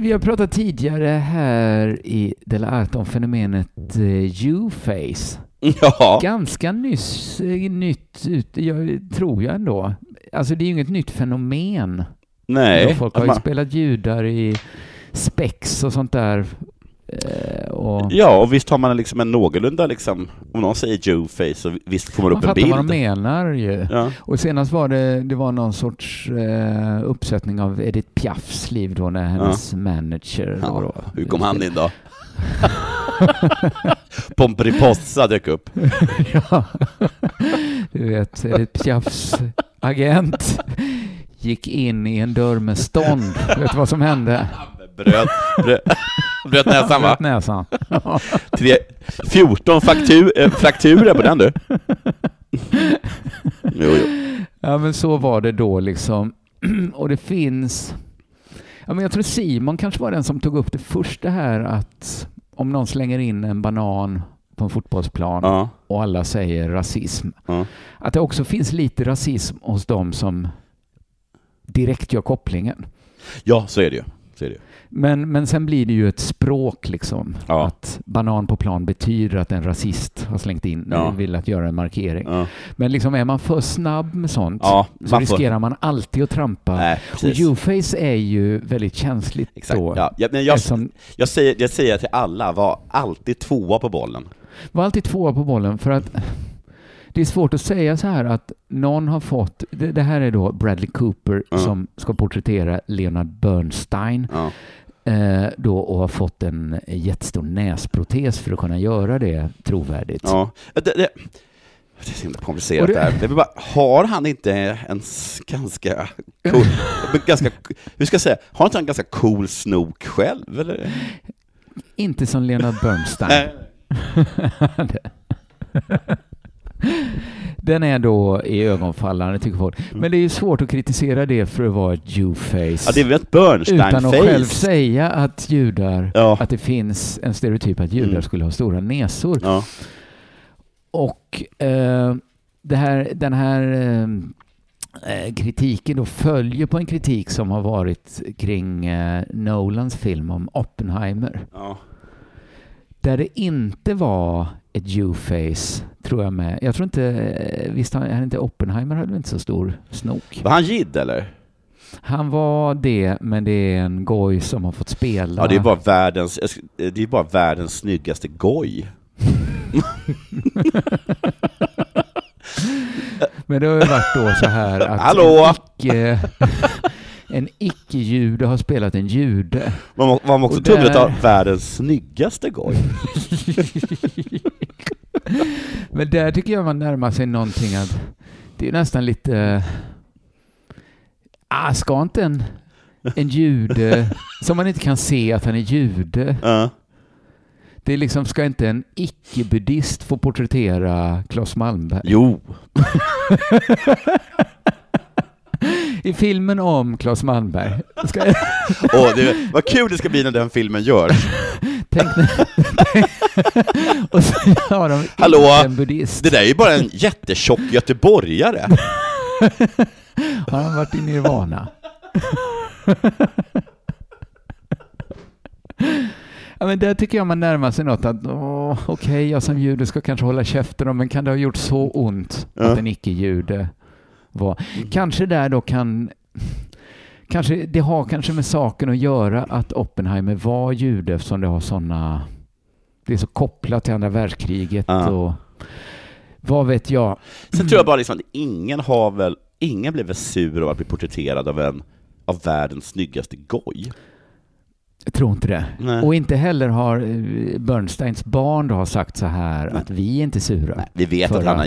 Vi har pratat tidigare här i Dela Art om fenomenet eh, U-face. Ja. Ganska nyss, eh, nytt, jag, tror jag ändå. Alltså det är ju inget nytt fenomen. Nej. Folk har ju spelat judar i spex och sånt där. Och Ja, och visst har man liksom en någorlunda liksom, om någon säger Joe-face så visst får man man upp en fattar bild. vad de menar ju. Ja. Och senast var det, det var någon sorts eh, uppsättning av Edith Piafs liv då när hennes manager då, Ja, då, hur kom han in då? Pomperipossa dök upp. ja. Du vet, Edith Piafs agent gick in i en dörr med stånd. Vet du vad som hände? Bröt, bröt, bröt näsan va? Bröt näsan. Tre, 14 faktur, äh, frakturer på den du. Jo, jo. Ja, men så var det då liksom. Och det finns... Ja, men jag tror Simon kanske var den som tog upp det första här att om någon slänger in en banan på en fotbollsplan Ja. och alla säger rasism. Ja. Att det också finns lite rasism hos dem som direkt gör kopplingen. ja, så är det ju. Så är det ju. Men, men sen blir det ju ett språk liksom. Ja. Att banan på plan betyder att en rasist har slängt in, Ja. vill att göra en markering. Ja. Men liksom är man för snabb med sånt Ja, så man riskerar man alltid att trampa. Nej, och. U-face är ju väldigt känsligt Exakt. då. Ja, ja, men jag, Eftersom- jag, säger, jag säger till alla, var alltid tvåa på bollen. Var alltid tvåa på bollen för att det är svårt att säga så här att någon har fått, det, det här är då Bradley Cooper Ja. som ska porträttera Leonard Bernstein Ja. Eh, då och har fått en jättestor näsprotes för att kunna göra det trovärdigt. Ja. Det, det, det är så himla komplicerat det- här. Det bara, har han inte en ganska cool, ganska, hur ska jag säga, har inte han en ganska cool snok själv eller? Inte som Leonard Bernstein. Den är då i ögonfallande tycker folk. Men det är ju svårt att kritisera det för att vara ett Jew-face. Ja, det är väl ett Utan att själv Bernstein-face? säga att judar, Ja. att det finns en stereotyp att judar Mm. skulle ha stora näsor. Ja. Och eh, här, den här eh, eh, kritiken då följer på en kritik som har varit kring eh, Nolans film om Oppenheimer. Ja. Där det inte var ett U-face, tror jag med. Jag tror inte, eh, visst han, han inte Oppenheimer hade väl inte så stor snok. Var han jid eller? Han var det, men det är en goj som har fått spela. Ja, det är bara världens, det är bara världens snyggaste goj. Men det har ju varit då så här att Hallå? en icke, en icke-jude har spelat en jude. Man må- man måste ta där- världens snyggaste goj. Men där tycker jag man närmar sig någonting att det är nästan lite... Ah, ska inte en, en jude, som man inte kan se att han är jude, Ja. det är liksom, ska inte en icke-buddhist få porträttera Claes Malmberg? Jo. I filmen om Claes Malmberg, ska, Åh, det, vad kul det ska bli när den filmen görs. tänk när... och så har de Hallå? en buddhist. Det där är ju bara en jättetjock göteborgare. Har han varit i nirvana? Ja, men där tycker jag man närmar sig något att åh, okej, jag som jude ska kanske hålla käften om, men kan det ha gjort så ont Ja. att en icke-jude var... Kanske där då kan kanske, det har kanske med saken att göra att Oppenheimer var jude eftersom det har sådana... Det är så kopplat till andra världskriget Ja. och... Vad vet jag? Sen tror jag bara liksom att ingen har väl, ingen blev väl sur av att bli porträtterad av en av världens snyggaste goj. Jag tror inte det. Nej. Och inte heller har eh, Bernsteins barn då har sagt så här att vi är inte sura. Nej, vi vet att han har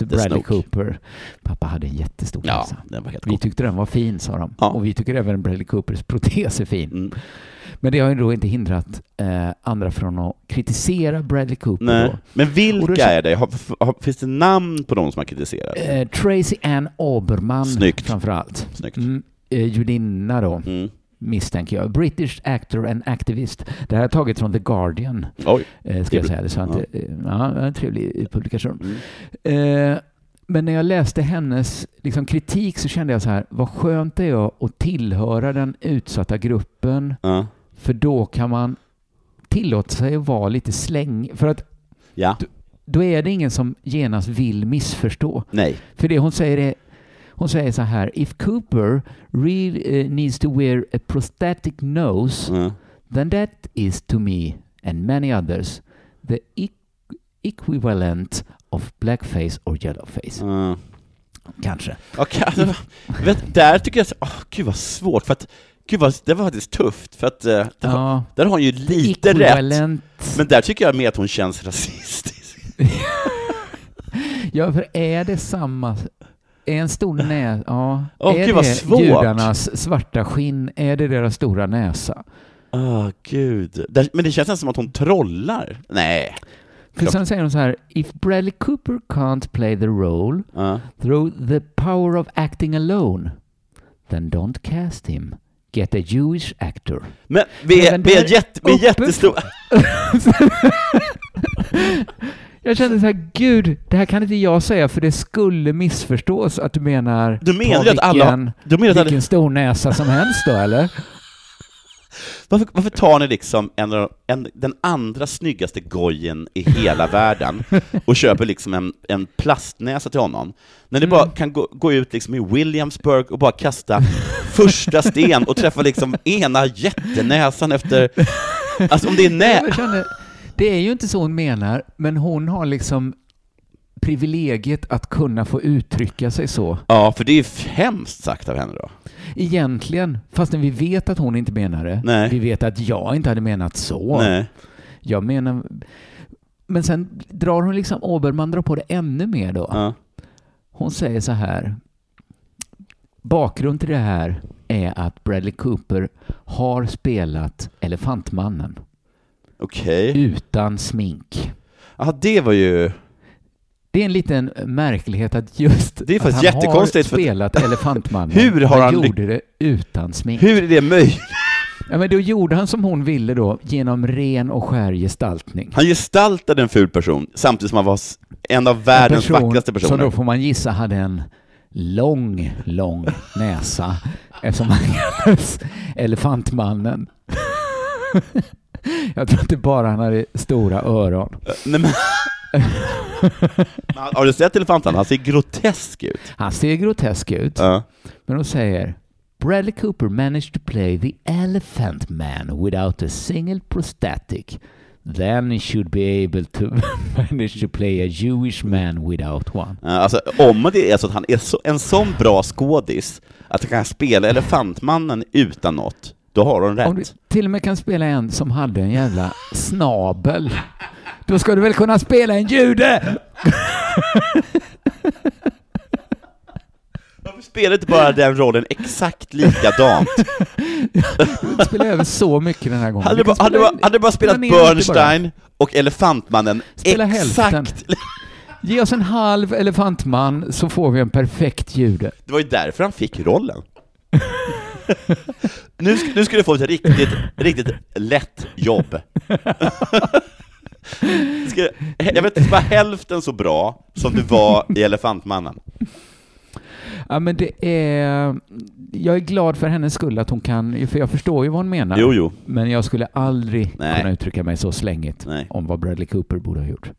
Bradley snok. Cooper. Pappa hade en jättestor Ja, näsa. Vi cool. tyckte den var fin, sa de. Ja. Och vi tycker även Bradley Coopers protes är fin. Mm. Men det har ju då inte hindrat eh, andra från att kritisera Bradley Cooper. Nej. Men vilka då- är det? Har, har, finns det namn på de som har kritiserat? Eh, Tracy Ann Oberman Snyggt. framför allt. Snyggt. Mm, eh, judinna då, Mm. Misstänker jag. British actor and activist. Det här är taget från The Guardian, Oj. eh, ska jag säga. Det så att, Ja. ja, en trevlig publikation. Mm. Eh, men när jag läste hennes liksom, kritik så kände jag så här, vad skönt det är att tillhöra den utsatta gruppen, Ja. för då kan man tillåta sig att vara lite släng. För att ja. då är det ingen som genast vill missförstå. Nej. För det hon säger är hon säger så här, if Cooper really eh, needs to wear a prosthetic nose, Ja. then that is to me and many others the equivalent of blackface or yellowface. Ja. Kanske. Okej, alltså, vet, där tycker jag, åh gud vad svårt, för att, gud vad, det var faktiskt tufft, för att har, Ja, där har hon ju lite rätt. Men där tycker jag mer att hon känns rasistisk. Ja, för är det samma... Är en stor näsa... Ja. Åh, är gud, vad det svårt. judarnas svarta skinn? Är det deras stora näsa? Åh gud. Där, men det känns nästan som att hon trollar. Nej. För sen säger hon så här, if Bradley Cooper can't play the role Ja. through the power of acting alone, then don't cast him. Get a Jewish actor. Men vi är, vi är, jätte, vi är jättestora... Jag kände så här, gud, det här kan inte jag säga för det skulle missförstås att du menar Du menar ju att alla- vilken, du menar att alla- vilken stor näsa som helst då, eller? Varför, varför tar ni liksom en, en, den andra snyggaste gojen i hela världen och köper liksom en, en plastnäsa till honom? När ni bara kan gå, gå ut liksom i Williamsburg och bara kasta första sten och träffa liksom ena jättenäsan efter... Alltså om det är nä... Det är ju inte så hon menar, men hon har liksom privilegiet att kunna få uttrycka sig så. Ja, för det är ju hemskt sagt av henne då. Egentligen, fastän vi vet att hon inte menar det. Nej. Vi vet att jag inte hade menat så. Nej. Jag menar... Men sen drar hon liksom, Oberman drar på det ännu mer då. Ja. Hon säger så här. Bakgrund till det här är att Bradley Cooper har spelat Elefantmannen Okej. utan smink. Ja, det var ju... Det är en liten märklighet att just Det är att faktiskt han jättekonstigt, för har att- spelat Elefantmannen. Hur har han ly- gjorde det utan smink. Hur är det möjligt? Ja, men då gjorde han som hon ville då, genom ren och skär gestaltning. Han gestaltade en ful person samtidigt som han var s- en av världens En person vackraste Som personer. då får man gissa hade en lång, lång näsa eftersom han kallades Elefantmannen. Jag tror inte bara han hade stora öron. Nej, men... Har du sett elefanten? Han ser grotesk ut. Han ser grotesk ut, Ja. men de säger Bradley Cooper managed to play the elephant man without a single prosthetic. Then he should be able to manage to play a Jewish man without one. Alltså, om det är så att han är så, en sån bra skådis att han kan spela Elefantmannen utan något, Då har hon Om du rätt. till och med kan spela en som hade en jävla snabel, då ska du väl kunna spela en jude? Varför spelar inte bara den rollen exakt likadant? Du spelar över så mycket den här gången. Hade Du bara, hade bara, hade bara spelat. Bernstein och Elefantmannen Spela exakt. hälften. Ge oss en halv elefantman så får vi en perfekt jude. Det var ju därför han fick rollen. Nu, sk- nu ska du få ett riktigt, riktigt lätt jobb. ska, jag vet inte, bara hälften så bra som du var i Elefantmannen. Ja, men det är... Jag är glad för hennes skull att hon kan, för jag förstår ju vad hon menar. Jo, jo. Men jag skulle aldrig Nej. kunna uttrycka mig så slängigt Nej. om vad Bradley Cooper borde ha gjort.